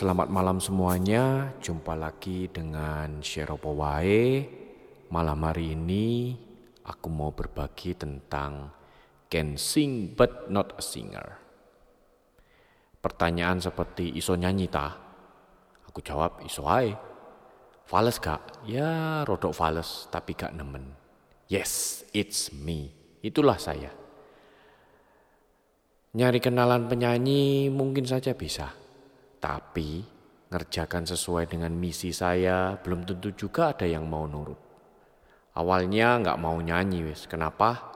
Selamat malam semuanya, jumpa lagi dengan Sheropo Wae. Malam hari ini aku mau berbagi tentang can sing but not a singer. Pertanyaan seperti iso nyanyi ta? Aku jawab iso ae. Fales gak? Ya rodok fales tapi gak nemen. Yes, it's me. Itulah saya. Nyari kenalan penyanyi mungkin saja bisa tapi ngerjakan sesuai dengan misi saya belum tentu juga ada yang mau nurut. Awalnya nggak mau nyanyi wes. Kenapa?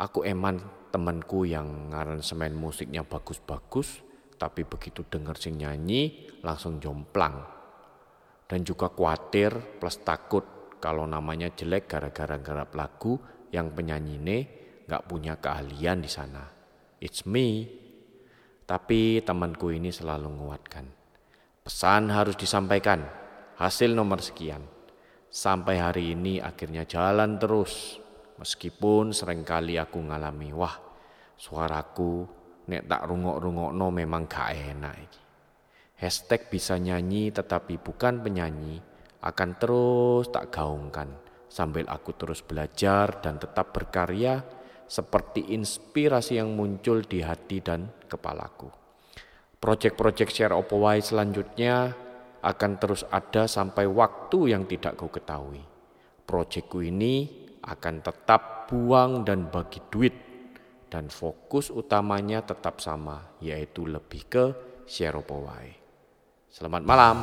Aku eman temanku yang ngaransemen musiknya bagus-bagus, tapi begitu denger sing nyanyi langsung jomplang. Dan juga khawatir plus takut kalau namanya jelek gara-gara garap lagu yang penyanyi ini nggak punya keahlian di sana. It's me. Tapi temanku ini selalu menguatkan. Pesan harus disampaikan, hasil nomor sekian. Sampai hari ini akhirnya jalan terus. Meskipun sering kali aku ngalami, wah suaraku nek tak rungok-rungok no memang gak enak. Hashtag bisa nyanyi tetapi bukan penyanyi akan terus tak gaungkan sambil aku terus belajar dan tetap berkarya seperti inspirasi yang muncul di hati dan kepalaku. Proyek-proyek share opowai selanjutnya akan terus ada sampai waktu yang tidak kau ketahui. Proyekku ini akan tetap buang dan bagi duit dan fokus utamanya tetap sama yaitu lebih ke share. Selamat malam.